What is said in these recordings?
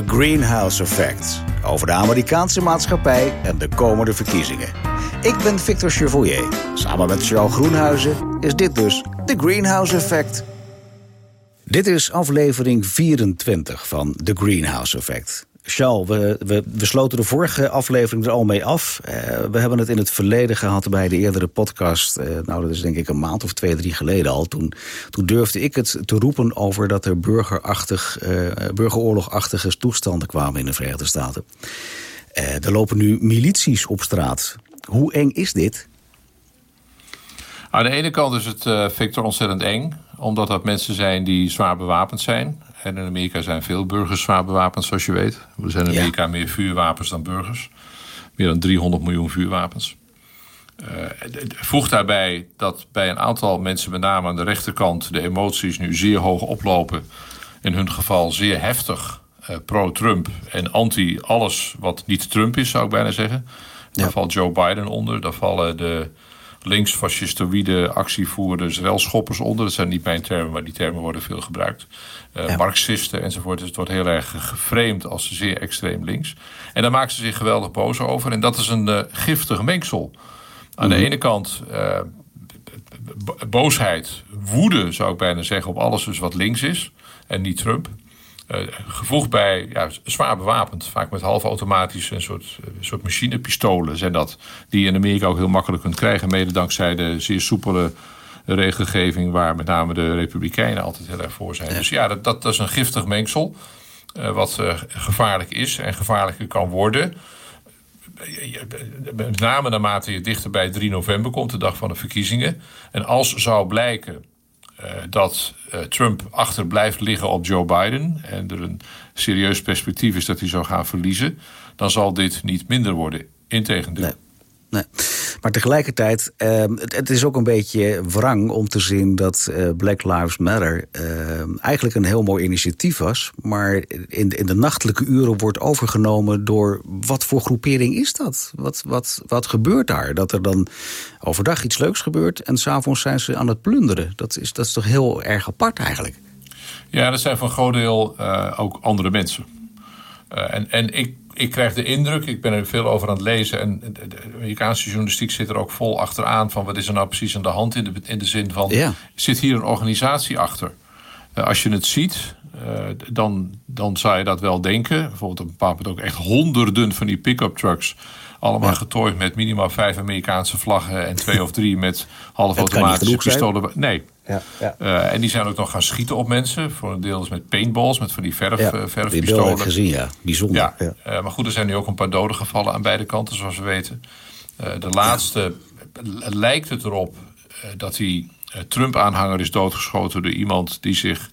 The Greenhouse Effect. Over de Amerikaanse maatschappij en de komende verkiezingen. Ik ben Victor Chevoyer. Samen met Charles Groenhuizen is dit dus The Greenhouse Effect. Dit is aflevering 24 van The Greenhouse Effect. Charles, we, we, sloten de vorige aflevering er al mee af. Uh, we hebben het in het verleden gehad bij de eerdere podcast. Uh, nou, dat is denk ik een maand of twee, drie geleden al. Toen, toen durfde ik het te roepen over dat er burgerachtig, uh, burgeroorlogachtige toestanden kwamen in de Verenigde Staten. er lopen nu milities op straat. Hoe eng is dit? Aan de ene kant is het, Victor, ontzettend eng. Omdat dat mensen zijn die zwaar bewapend zijn. En in Amerika zijn veel burgers zwaar bewapend, zoals je weet. Er zijn in Amerika meer vuurwapens dan burgers. Meer dan 300 miljoen vuurwapens. Uh, voeg daarbij dat bij een aantal mensen, met name aan de rechterkant, de emoties nu zeer hoog oplopen. In hun geval zeer heftig uh, pro-Trump en anti-alles wat niet Trump is, zou ik bijna zeggen. Daar valt Joe Biden onder. Daar vallen de linksfascistoïde actievoerders, relschoppers onder. Dat zijn niet mijn termen, maar die termen worden veel gebruikt. Uh, Marxisten enzovoort. Dus het wordt heel erg geframed als zeer extreem links. En daar maken ze zich geweldig boos over. En dat is een uh, giftig mengsel. Aan de mhm. ene kant uh, boosheid, woede zou ik bijna zeggen... op alles dus wat links is en niet Trump. Uh, gevoegd bij ja, zwaar bewapend, vaak met halfautomatische een soort, soort machinepistolen zijn dat. Die je in Amerika ook heel makkelijk kunt krijgen, mede dankzij de zeer soepele regelgeving waar met name de Republikeinen altijd heel erg voor zijn. Dus ja, dat, dat, is een giftig mengsel. Uh, wat uh, gevaarlijk is en gevaarlijker kan worden. Met name naarmate je dichter bij 3 november komt, de dag van de verkiezingen. En als zou blijken dat Trump achter blijft liggen op Joe Biden. en er een serieus perspectief is dat hij zou gaan verliezen. dan zal dit niet minder worden. Integendeel. Nee nee. Maar tegelijkertijd, uh, het, is ook een beetje wrang om te zien dat uh, Black Lives Matter uh, eigenlijk een heel mooi initiatief was, maar in, in de nachtelijke uren wordt overgenomen door wat voor groepering is dat? Wat, wat, wat gebeurt daar? Dat er dan overdag iets leuks gebeurt en s'avonds zijn ze aan het plunderen. Dat is, dat is toch heel erg apart eigenlijk? Ja, dat zijn voor een groot deel uh, ook andere mensen. Uh, en, en ik ik krijg de indruk, ik ben er veel over aan het lezen... en de Amerikaanse journalistiek zit er ook vol achteraan... van wat is er nou precies aan de hand in de, in de zin van... zit hier een organisatie achter? Uh, als je het ziet, uh, dan, dan zou je dat wel denken. Bijvoorbeeld op een bepaald moment ook echt honderden van die pick-up trucks... Allemaal ja. getooid met minimaal vijf Amerikaanse vlaggen... en twee of drie met halfautomatische pistolen. Nee. Ja, ja. Uh, en die zijn ook nog gaan schieten op mensen. Voor een deel is met paintballs, met van die verf, ja, uh, verfpistolen. Die gezien, ja. Bijzonder. Ja. ja. Uh, maar goed, er zijn nu ook een paar doden gevallen aan beide kanten, zoals we weten. de laatste lijkt het erop dat die Trump-aanhanger is doodgeschoten... door iemand die zich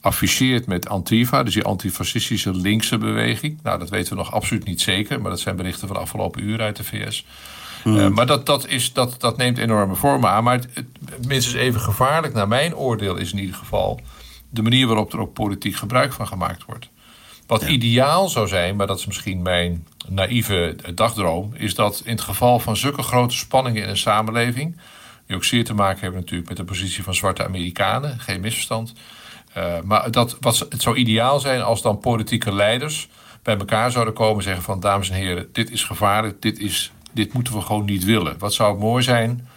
afficheert met Antifa, dus die antifascistische linkse beweging. Nou, dat weten we nog absoluut niet zeker, maar dat zijn berichten van de afgelopen uren uit de VS. Mm. Uh, maar dat, dat, is, dat, dat neemt enorme vormen aan. Maar het, het, minstens even gevaarlijk, naar mijn oordeel, is in ieder geval de manier waarop er ook politiek gebruik van gemaakt wordt. Wat ja. ideaal zou zijn, maar dat is misschien mijn naïeve dagdroom, is dat in het geval van zulke grote spanningen in een samenleving, die ook zeer te maken hebben natuurlijk met de positie van zwarte Amerikanen, geen misverstand uh, maar dat, wat, het zou ideaal zijn als dan politieke leiders bij elkaar zouden komen en zeggen van dames en heren, dit is gevaarlijk, dit, is, dit moeten we gewoon niet willen. Wat zou het mooi zijn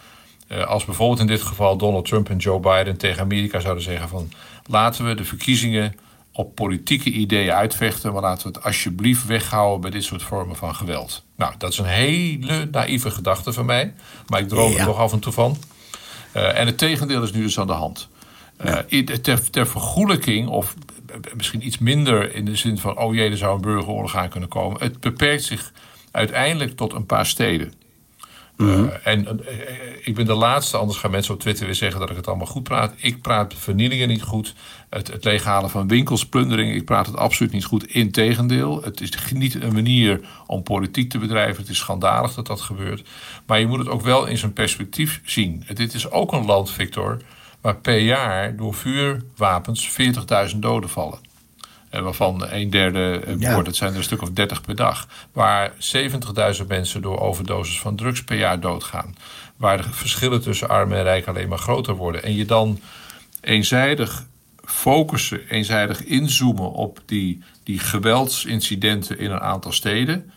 uh, als bijvoorbeeld in dit geval Donald Trump en Joe Biden tegen Amerika zouden zeggen van laten we de verkiezingen op politieke ideeën uitvechten, maar laten we het alsjeblieft weghouden bij dit soort vormen van geweld. Nou, dat is een hele naïeve gedachte van mij, maar ik droom ja. er toch af en toe van. Uh, en het tegendeel is nu dus aan de hand. Uh, ter, ter vergoelijking, of misschien iets minder in de zin van: oh jee, er zou een burgeroorlog aan kunnen komen. Het beperkt zich uiteindelijk tot een paar steden. Mm -hmm. uh, en uh, ik ben de laatste, anders gaan mensen op Twitter weer zeggen dat ik het allemaal goed praat. Ik praat vernielingen niet goed. Het, het leeghalen van winkels, plunderingen, ik praat het absoluut niet goed. Integendeel, het is niet een manier om politiek te bedrijven. Het is schandalig dat dat gebeurt. Maar je moet het ook wel in zijn perspectief zien. Dit is ook een land, Victor, waar per jaar door vuurwapens 40.000 doden vallen. Waarvan een derde ja. wordt, het zijn er een stuk of 30 per dag. Waar 70.000 mensen door overdoses van drugs per jaar doodgaan. Waar de verschillen tussen arm en rijk alleen maar groter worden. En je dan eenzijdig focussen, eenzijdig inzoomen op die, die geweldsincidenten in een aantal steden.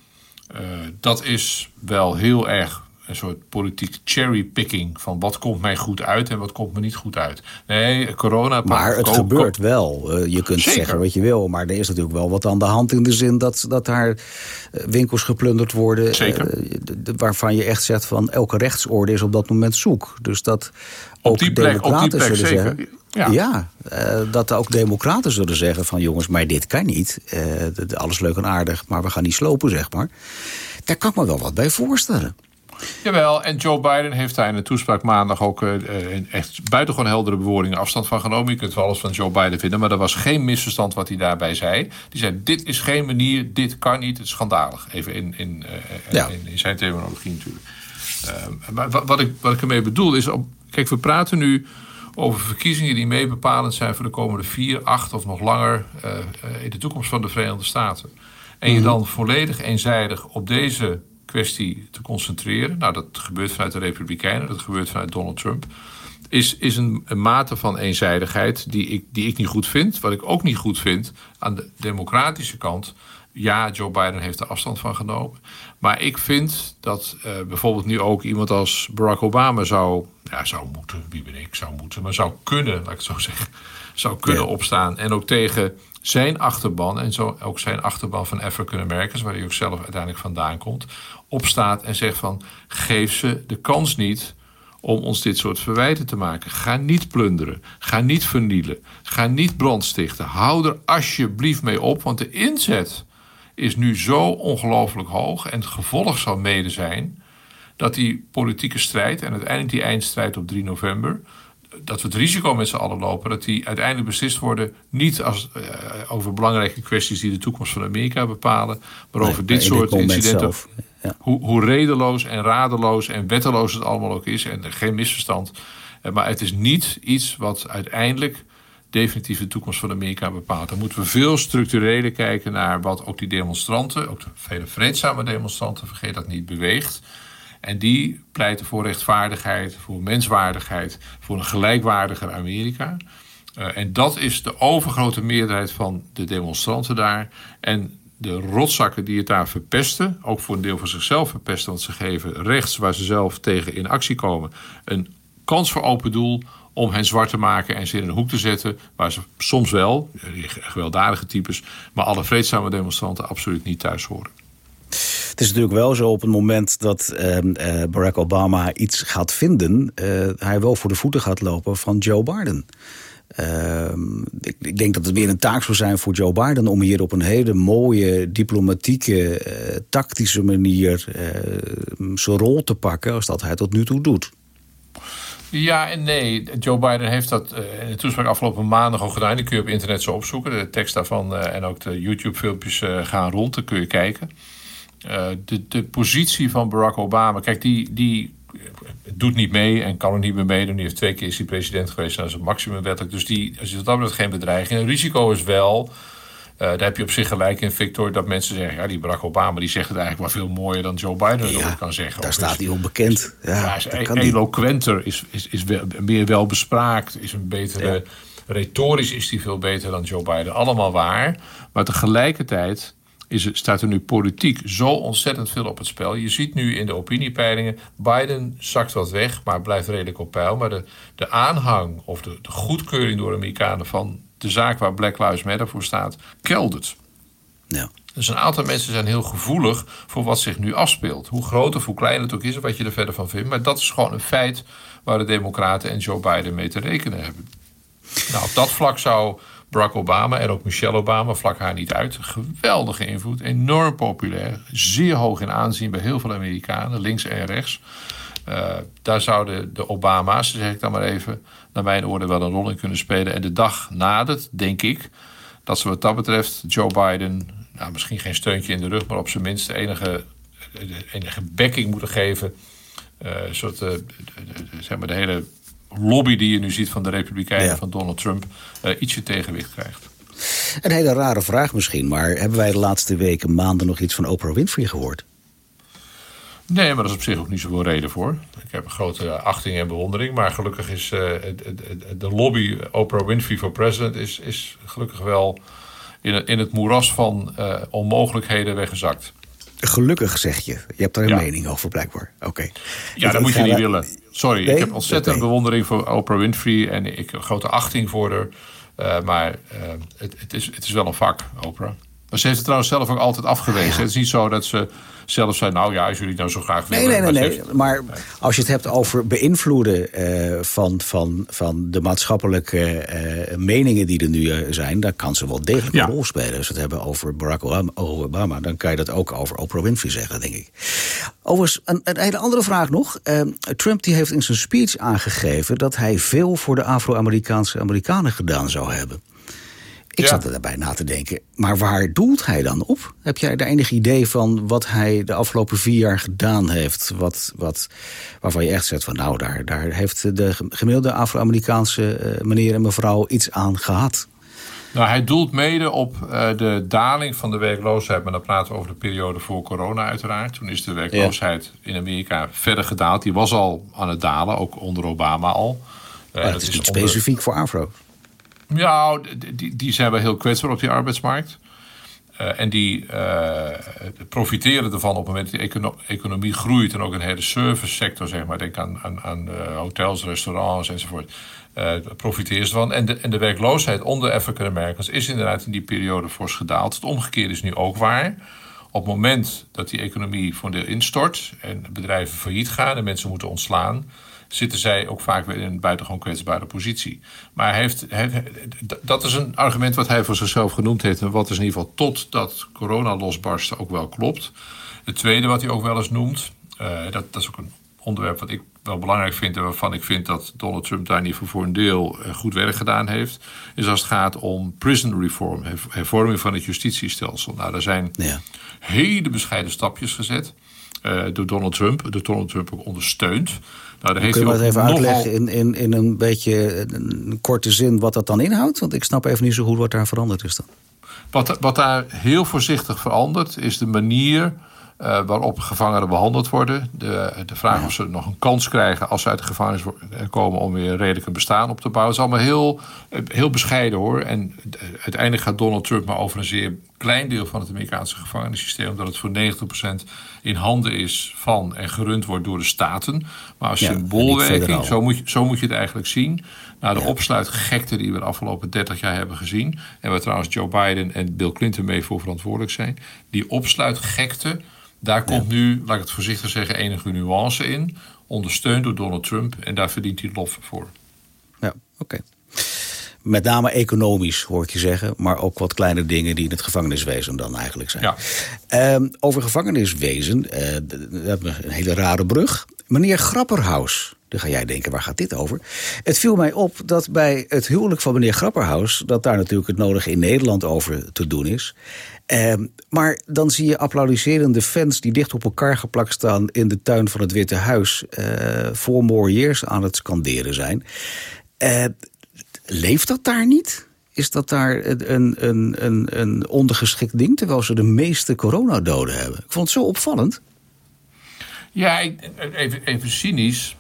Uh, dat is wel heel erg een soort politiek cherrypicking van wat komt mij goed uit en wat komt me niet goed uit. Nee, corona. Maar het gebeurt wel. Uh, je kunt Zeker. zeggen wat je wil, maar er is natuurlijk wel wat aan de hand in de zin dat, dat daar uh, winkels geplunderd worden. Zeker. Uh, waarvan je echt zegt van elke rechtsorde is op dat moment zoek. Dus dat op ook die plek, op die plek zullen zeker. zeggen. Ja, ja dat ook democraten zullen zeggen van jongens, maar dit kan niet. alles leuk en aardig, maar we gaan niet slopen, zeg maar. Daar kan ik me wel wat bij voorstellen. Jawel, en Joe Biden heeft daar in een toespraak maandag ook uh, echt buitengewoon heldere bewoordingen afstand van genomen. Je kunt wel alles van Joe Biden vinden, maar er was geen misverstand wat hij daarbij zei. Die zei: Dit is geen manier, dit kan niet, het is schandalig. Even in, in, uh, ja. in, in, zijn terminologie natuurlijk. Uh, maar wat ik, wat ik ermee bedoel is: op, kijk, we praten nu over verkiezingen die meebepalend zijn voor de komende vier, acht of nog langer in de toekomst van de Verenigde Staten. En je dan volledig eenzijdig op deze kwestie te concentreren. Nou, dat gebeurt vanuit de Republikeinen, dat gebeurt vanuit Donald Trump. Is, is een, een mate van eenzijdigheid die ik, die ik niet goed vind. Wat ik ook niet goed vind aan de democratische kant. Ja, Joe Biden heeft er afstand van genomen. Maar ik vind dat uh, bijvoorbeeld nu ook iemand als Barack Obama zou, ja, zou moeten, wie ben ik, zou moeten, maar zou kunnen, laat ik het zo zeggen, zou kunnen ja. opstaan. En ook tegen zijn achterban, en zo ook zijn achterban van African Americans, waar hij ook zelf uiteindelijk vandaan komt, opstaat en zegt van geef ze de kans niet om ons dit soort verwijten te maken. Ga niet plunderen, ga niet vernielen, ga niet brandstichten. Hou er alsjeblieft mee op, want de inzet is nu zo ongelooflijk hoog en het gevolg zal mede zijn dat die politieke strijd en uiteindelijk die eindstrijd op 3 november dat we het risico met z'n allen lopen dat die uiteindelijk beslist worden niet als, uh, over belangrijke kwesties die de toekomst van Amerika bepalen, maar nee, over dit soort incidenten. Ja. Hoe, hoe redeloos en radeloos en wetteloos het allemaal ook is, en geen misverstand. Uh, maar het is niet iets wat uiteindelijk definitief de toekomst van Amerika bepaalt. Dan moeten we veel structureler kijken naar wat ook die demonstranten, ook de vele vreedzame demonstranten, vergeet dat niet, beweegt. En die pleiten voor rechtvaardigheid, voor menswaardigheid, voor een gelijkwaardiger Amerika. Uh, en dat is de overgrote meerderheid van de demonstranten daar. En de rotzakken die het daar verpesten, ook voor een deel van zichzelf verpesten, want ze geven rechts waar ze zelf tegen in actie komen, een kans voor open doel om hen zwart te maken en ze in een hoek te zetten, waar ze soms wel, gewelddadige types, maar alle vreedzame demonstranten absoluut niet thuis horen. Het is natuurlijk wel zo op het moment dat uh, Barack Obama iets gaat vinden... Uh, hij wel voor de voeten gaat lopen van Joe Biden. Uh, ik, ik, denk dat het weer een taak zou zijn voor Joe Biden... om hier op een hele mooie, diplomatieke, uh, tactische manier... zijn rol te pakken als dat hij tot nu toe doet. Ja en nee. Joe Biden heeft dat in de toespraak afgelopen maandag al gedaan. Die kun je op internet zo opzoeken. De tekst daarvan en ook de YouTube-filmpjes gaan rond. Dan kun je kijken. Uh, de, de positie van Barack Obama, kijk, die, die doet niet mee en kan er niet meer meedoen. Die heeft twee keer is hij president geweest en dat is het maximum wettelijk. Dus die, als je dat betreft geen bedreiging. Het risico is wel, uh, daar heb je op zich gelijk in, Victor, dat mensen zeggen, ja, die Barack Obama die zegt het eigenlijk wel veel mooier dan Joe Biden ja, kan zeggen. Daar staat hij onbekend. Ja, is e eloquenter, is, is, is wel, meer wel bespraakt, is een betere. Ja. Retorisch is hij veel beter dan Joe Biden. Allemaal waar. Maar tegelijkertijd is, staat er nu politiek zo ontzettend veel op het spel. Je ziet nu in de opiniepeilingen, Biden zakt wat weg, maar blijft redelijk op peil. Maar de, de aanhang of de, de goedkeuring door de Amerikanen van de zaak waar Black Lives Matter voor staat, keldert. Ja. Dus een aantal mensen zijn heel gevoelig voor wat zich nu afspeelt. Hoe groot of hoe klein het ook is, of wat je er verder van vindt. Maar dat is gewoon een feit waar de Democraten en Joe Biden mee te rekenen hebben. Nou, op dat vlak zou Barack Obama en ook Michelle Obama, vlak haar niet uit. Geweldige invloed, enorm populair, zeer hoog in aanzien bij heel veel Amerikanen, links en rechts. Uh, daar zouden de Obama's, zeg ik dan maar even, naar mijn oordeel wel een rol in kunnen spelen. En de dag nadert, denk ik, dat ze wat dat betreft Joe Biden, nou, misschien geen steuntje in de rug, maar op zijn minst de enige, de enige backing moeten geven. Uh, soort, uh, zeg maar de hele lobby die je nu ziet van de Republikeinen, ja. van Donald Trump, uh, ietsje tegenwicht krijgt. Een hele rare vraag misschien, maar hebben wij de laatste weken, maanden nog iets van Oprah Winfrey gehoord? Nee, maar dat is op zich ook niet zoveel reden voor. Ik heb een grote achting en bewondering. Maar gelukkig is uh, de lobby Oprah Winfrey for President... is, is gelukkig wel in, in het moeras van uh, onmogelijkheden weggezakt. Gelukkig zeg je. Je hebt daar een mening over blijkbaar. Oké. Ja, dat moet je niet willen. Sorry, ik heb ontzettend bewondering voor Oprah Winfrey... en ik heb grote achting voor haar. Uh, maar het, het, is, het is wel een vak, Oprah. Maar ze heeft het trouwens zelf ook altijd afgewezen. Het is niet zo dat ze zelf zei... nou ja, als jullie nou zo graag willen... Nee, nee, nee. nee. Maar als je het hebt over beïnvloeden uh, van, van, van de maatschappelijke uh, meningen die er nu uh, zijn... dan kan ze wel degelijk ja. een rol spelen. Als we het hebben over Barack Obama... dan kan je dat ook over Oprah Winfrey zeggen, denk ik. Overigens, een, een hele andere vraag nog. Trump die heeft in zijn speech aangegeven... dat hij veel voor de Afro-Amerikaanse Amerikanen gedaan zou hebben. Ik ja. zat er daarbij na te denken. Maar waar doelt hij dan op? Heb jij daar enig idee van wat hij de afgelopen vier jaar gedaan heeft? Wat, wat, waarvan je echt zegt van nou, daar, daar heeft de gemiddelde Afro-Amerikaanse uh, meneer en mevrouw iets aan gehad. Nou, hij doelt mede op uh, de daling van de werkloosheid. Maar dan praten we over de periode voor corona uiteraard. Toen is de werkloosheid ja. in Amerika verder gedaald. Die was al aan het dalen, ook onder Obama al. Uh, dat, dat is niet onder... specifiek voor Afro. Ja, die, die zijn wel heel kwetsbaar op die arbeidsmarkt. Uh, en die uh, profiteren ervan op het moment dat de economie groeit. En ook een hele servicesector, zeg maar. Denk aan, aan, uh, hotels, restaurants enzovoort. profiteren ze ervan. En de, en de werkloosheid onder African Americans is inderdaad in die periode fors gedaald. Het omgekeerde is nu ook waar. Op het moment dat die economie voor deel instort en bedrijven failliet gaan en mensen moeten ontslaan zitten zij ook vaak weer in een buitengewoon kwetsbare positie. Maar hij heeft, hij, dat is een argument wat hij voor zichzelf genoemd heeft... en wat is in ieder geval totdat corona losbarstte ook wel klopt. Het tweede wat hij ook wel eens noemt... Uh, dat, dat is ook een onderwerp wat ik wel belangrijk vind... en waarvan ik vind dat Donald Trump daar in ieder geval voor een deel eh, goed werk gedaan heeft... is als het gaat om prison reform, hervorming van het justitiestelsel. Nou, daar zijn ja. hele bescheiden stapjes gezet... Uh, door Donald Trump, door Donald Trump ook ondersteund. Nou, daar heeft Kun je maar even uitleggen in, in, in een beetje een korte zin wat dat dan inhoudt? Want ik snap even niet zo goed wat daar veranderd is dan. Wat, wat daar heel voorzichtig verandert, is de manier uh, waarop gevangenen behandeld worden. De, de vraag ja. of ze nog een kans krijgen als ze uit de gevangenis komen om weer redelijk een bestaan op te bouwen. Het is allemaal heel, heel bescheiden hoor. En uiteindelijk gaat Donald Trump maar over een zeer klein deel van het Amerikaanse gevangenissysteem, omdat het voor 90% in handen is van en gerund wordt door de staten. Maar als ja, symboolwerking, zo moet, je, zo moet je het eigenlijk zien. Nou, de ja. opsluitgekte die we de afgelopen 30 jaar hebben gezien, en waar trouwens Joe Biden en Bill Clinton mee voor verantwoordelijk zijn, die opsluitgekte daar komt nu, laat ik het voorzichtig zeggen, enige nuance in. Ondersteund door Donald Trump. En daar verdient hij lof voor. Ja, oké. Met name economisch, hoor ik je zeggen. Maar ook wat kleine dingen die in het gevangeniswezen dan eigenlijk zijn. Ja. Um, over gevangeniswezen, uh, we hebben een hele rare brug. Meneer Grapperhaus, dan ga jij denken, waar gaat dit over? Het viel mij op dat bij het huwelijk van meneer Grapperhaus... dat daar natuurlijk het nodige in Nederland over te doen is... Uh, maar dan zie je applaudisserende fans die dicht op elkaar geplakt staan in de tuin van het Witte Huis uh, voor more years aan het scanderen zijn. Uh, leeft dat daar niet? Is dat daar een, een, een, een ondergeschikt ding, terwijl ze de meeste coronadoden hebben? Ik vond het zo opvallend. Ja, even, even cynisch.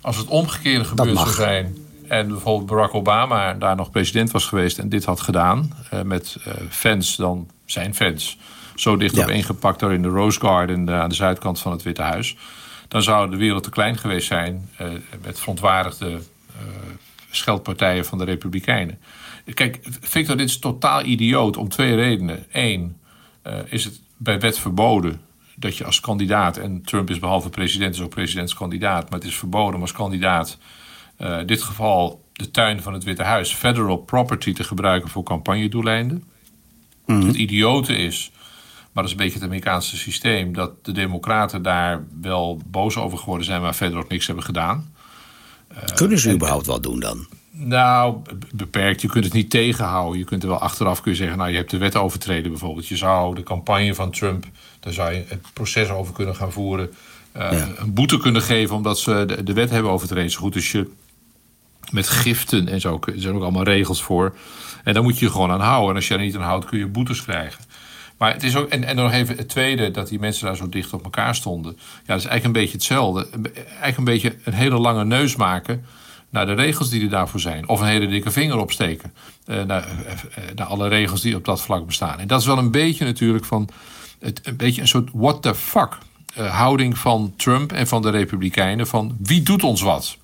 Als het omgekeerde gebeurd zou zijn en bijvoorbeeld Barack Obama daar nog president was geweest en dit had gedaan, uh, met uh, fans dan zijn fans, zo dicht ja. op ingepakt daar in de Rose Garden uh, aan de zuidkant van het Witte Huis, dan zou de wereld te klein geweest zijn met verontwaardigde scheldpartijen van de Republikeinen. Kijk, Victor, dit is totaal idioot om twee redenen. Eén, is het bij wet verboden dat je als kandidaat, en Trump is behalve president, is ook presidentskandidaat, maar het is verboden om als kandidaat in dit geval de tuin van het Witte Huis, federal property te gebruiken voor campagnedoeleinden. Mm. Het idiote is, maar dat is een beetje het Amerikaanse systeem, dat de Democraten daar wel boos over geworden zijn, maar verder ook niks hebben gedaan. Uh, Kunnen ze en, überhaupt wat doen dan? Nou, beperkt. Je kunt het niet tegenhouden. Je kunt er wel achteraf kun je zeggen, nou, je hebt de wet overtreden bijvoorbeeld. Je zou de campagne van Trump, daar zou je het proces over kunnen gaan voeren. Uh, ja. Een boete kunnen geven omdat ze de, de wet hebben overtreden. Zo goed als je met giften en zo. Er zijn ook allemaal regels voor. En daar moet je je gewoon aan houden. En als je er niet aan houdt, kun je boetes krijgen. Maar het is ook, en, en nog even het tweede, dat die mensen daar zo dicht op elkaar stonden. Ja, dat is eigenlijk een beetje hetzelfde. Eigenlijk een beetje een hele lange neus maken naar de regels die er daarvoor zijn. Of een hele dikke vinger opsteken uh, naar, uh, naar alle regels die op dat vlak bestaan. En dat is wel een beetje natuurlijk van het, een beetje een soort what the fuck houding van Trump en van de Republikeinen. Van wie doet ons wat?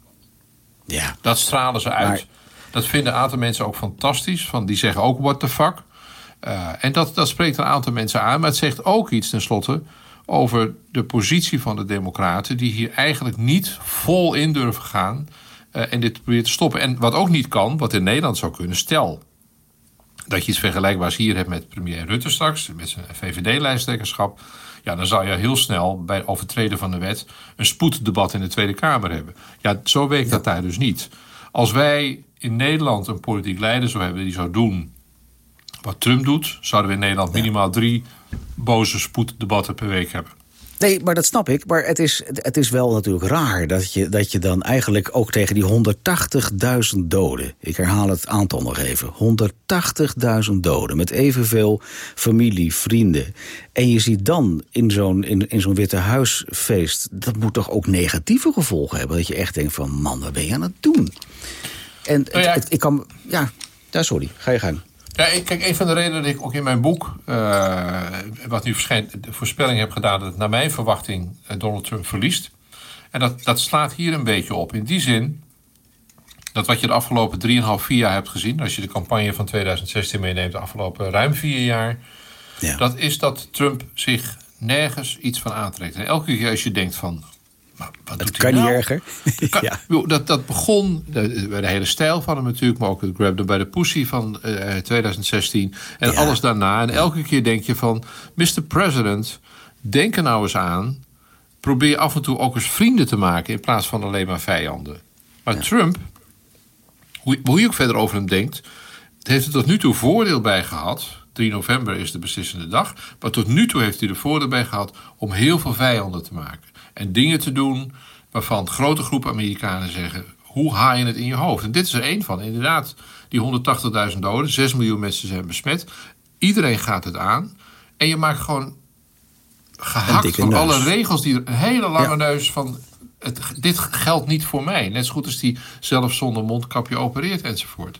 Ja. Dat stralen ze uit. Maar... Dat vinden een aantal mensen ook fantastisch. Van, die zeggen ook what the fuck. Uh, en dat, dat spreekt een aantal mensen aan. Maar het zegt ook iets tenslotte over de positie van de Democraten. Die hier eigenlijk niet vol in durven gaan. Uh, en dit proberen te stoppen. En wat ook niet kan, wat in Nederland zou kunnen. Stel dat je iets vergelijkbaars hier hebt met premier Rutte straks. Met zijn VVD-lijsttrekkerschap. Ja, dan zou je heel snel bij overtreden van de wet een spoeddebat in de Tweede Kamer hebben. Ja, zo werkt dat daar dus niet. Als wij in Nederland een politiek leider zou hebben die zou doen wat Trump doet, zouden we in Nederland minimaal drie boze spoeddebatten per week hebben. Nee, maar dat snap ik. Maar het is, het is wel natuurlijk raar dat je, dat je dan eigenlijk ook tegen die 180.000 doden. Ik herhaal het aantal nog even: 180.000 doden. Met evenveel familie, vrienden. En je ziet dan in zo'n in, in zo'n Witte Huisfeest. dat moet toch ook negatieve gevolgen hebben? Dat je echt denkt: van man, wat ben je aan het doen? En nou ja, het, ik kan. Ja, sorry, ga je gang. Ja, kijk, een van de redenen dat ik ook in mijn boek, uh, wat nu verschijnt, de voorspelling heb gedaan dat naar mijn verwachting eh, Donald Trump verliest. En dat, dat slaat hier een beetje op. In die zin dat wat je de afgelopen 3,5, 4 jaar hebt gezien, als je de campagne van 2016 meeneemt, de afgelopen ruim vier jaar, ja. dat is dat Trump zich nergens iets van aantrekt. En elke keer als je denkt van, maar wat dat kan nou? niet erger. ja. dat, dat begon bij de hele stijl van hem natuurlijk, maar ook het Grab bij de Pussy van uh, eh, 2016 en alles daarna. En elke keer denk je van, Mr. President, denk er nou eens aan. Probeer af en toe ook eens vrienden te maken in plaats van alleen maar vijanden. Maar Trump, hoe, hoe je ook verder over hem denkt, heeft er tot nu toe voordeel bij gehad. 3 november is de beslissende dag. Maar tot nu toe heeft hij er voordeel bij gehad om heel veel vijanden te maken en dingen te doen waarvan grote groepen Amerikanen zeggen: hoe haal je het in je hoofd? En dit is er één van. Inderdaad, die 180.000 doden, 6 miljoen mensen zijn besmet. Iedereen gaat het aan. En je maakt gewoon gehakt van alle regels die een hele lange neus van. Het, dit geldt niet voor mij. Net zo goed als die zelf zonder mondkapje opereert enzovoort.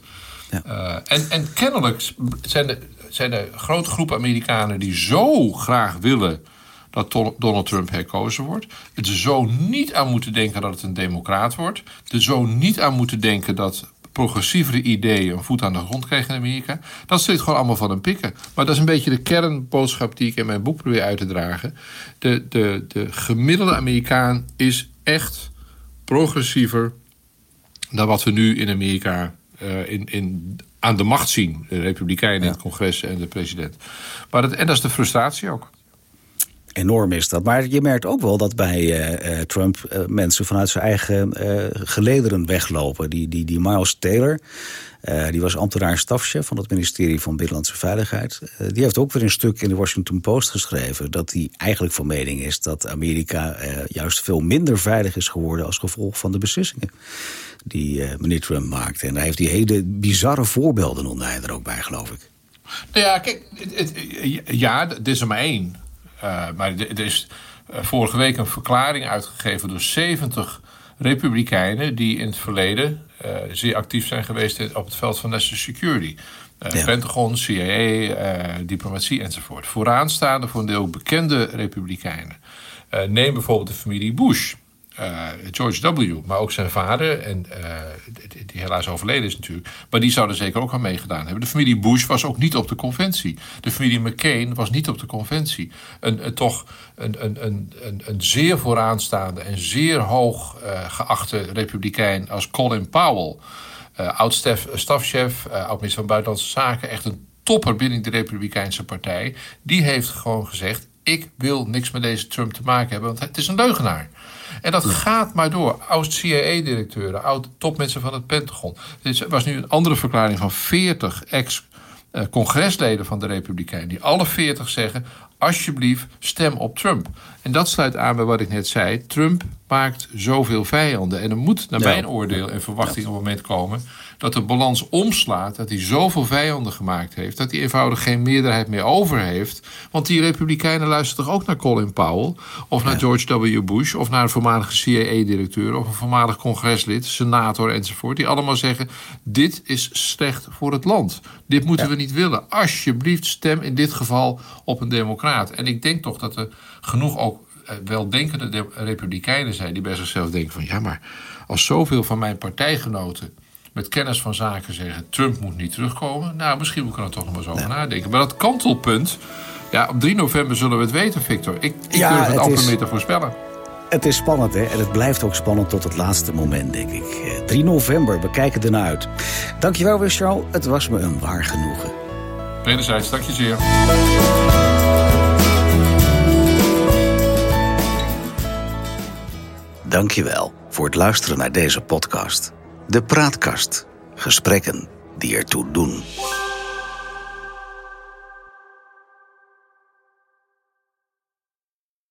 Ja. Uh, en, en kennelijk zijn er, zijn er grote groepen Amerikanen die zo graag willen dat Donald Trump herkozen wordt. Er zo niet aan moeten denken dat het een democraat wordt. Er zo niet aan moeten denken dat progressievere ideeën een voet aan de grond krijgen in Amerika. Dat zit gewoon allemaal van een pikken. Maar dat is een beetje de kernboodschap die ik in mijn boek probeer uit te dragen. De, de, de gemiddelde Amerikaan is echt progressiever dan wat we nu in Amerika uh, in, in, aan de macht zien. De Republikeinen in het congres en de president. Maar dat, en dat is de frustratie ook enorm is dat. Maar je merkt ook wel dat bij uh, Trump uh, mensen vanuit zijn eigen gelederen weglopen. Die, die, die Miles Taylor, die was ambtenaar stafchef van het ministerie van Binnenlandse Veiligheid. die heeft ook weer een stuk in de Washington Post geschreven dat hij eigenlijk van mening is dat Amerika juist veel minder veilig is geworden als gevolg van de beslissingen die meneer Trump maakte. En daar heeft hij hele bizarre voorbeelden noemde hij er ook bij, geloof ik. Nou ja, kijk, het, het, ja, dit is er maar één. Uh, maar er is uh, vorige week een verklaring uitgegeven door 70 republikeinen die in het verleden uh, zeer actief zijn geweest op het veld van national security. Ja. Pentagon, CIA, diplomatie enzovoort. Vooraanstaande voor een deel bekende republikeinen. neem bijvoorbeeld de familie Bush. Uh, George W., maar ook zijn vader, en, uh, die, helaas overleden is natuurlijk. Maar die zouden zeker ook aan meegedaan hebben. De familie Bush was ook niet op de conventie. De familie McCain was niet op de conventie. Een, een toch een, een, een, een, zeer vooraanstaande en zeer hoog geachte republikein als Colin Powell. oud-stafchef, oud-minister van Buitenlandse Zaken. Echt een topper binnen de Republikeinse Partij. Die heeft gewoon gezegd: Ik wil niks met deze Trump te maken hebben, want het is een leugenaar. En dat gaat maar door. Oud-CIA-directeuren, oud-topmensen van het Pentagon. Dit was nu een andere verklaring van 40 ex-congresleden van de Republikeinen. Die alle 40 zeggen: alsjeblieft, stem op Trump. En dat sluit aan bij wat ik net zei. Trump maakt zoveel vijanden. En er moet, naar Ja. mijn oordeel en verwachting, op een moment komen dat de balans omslaat. Dat hij zoveel vijanden gemaakt heeft. Dat hij eenvoudig geen meerderheid meer over heeft. Want die Republikeinen luisteren toch ook naar Colin Powell. Of naar George W. Bush. Of naar een voormalige CIA-directeur. Of een voormalig congreslid, senator enzovoort. Die allemaal zeggen: Dit is slecht voor het land. Dit moeten we niet willen. Alsjeblieft, stem in dit geval op een democraat. En ik denk toch dat er genoeg ook eh, weldenkende de- republikeinen zijn die bij zichzelf denken van ja, maar als zoveel van mijn partijgenoten met kennis van zaken zeggen Trump moet niet terugkomen, nou misschien moet ik er toch nog maar eens over nadenken. Maar dat kantelpunt, ja, op 3 november zullen we het weten, Victor. Ik, ik Ja, durf het, het amper is- meer te voorspellen. Het is spannend, hè? En het blijft ook spannend tot het laatste moment, denk ik. Eh, 3 november, we kijken ernaar uit. Dankjewel weer, Charles. Het was me een waar genoegen. Wederzijds, dank je zeer. Dankjewel voor het luisteren naar deze podcast. De Praatkast. Gesprekken die ertoe doen.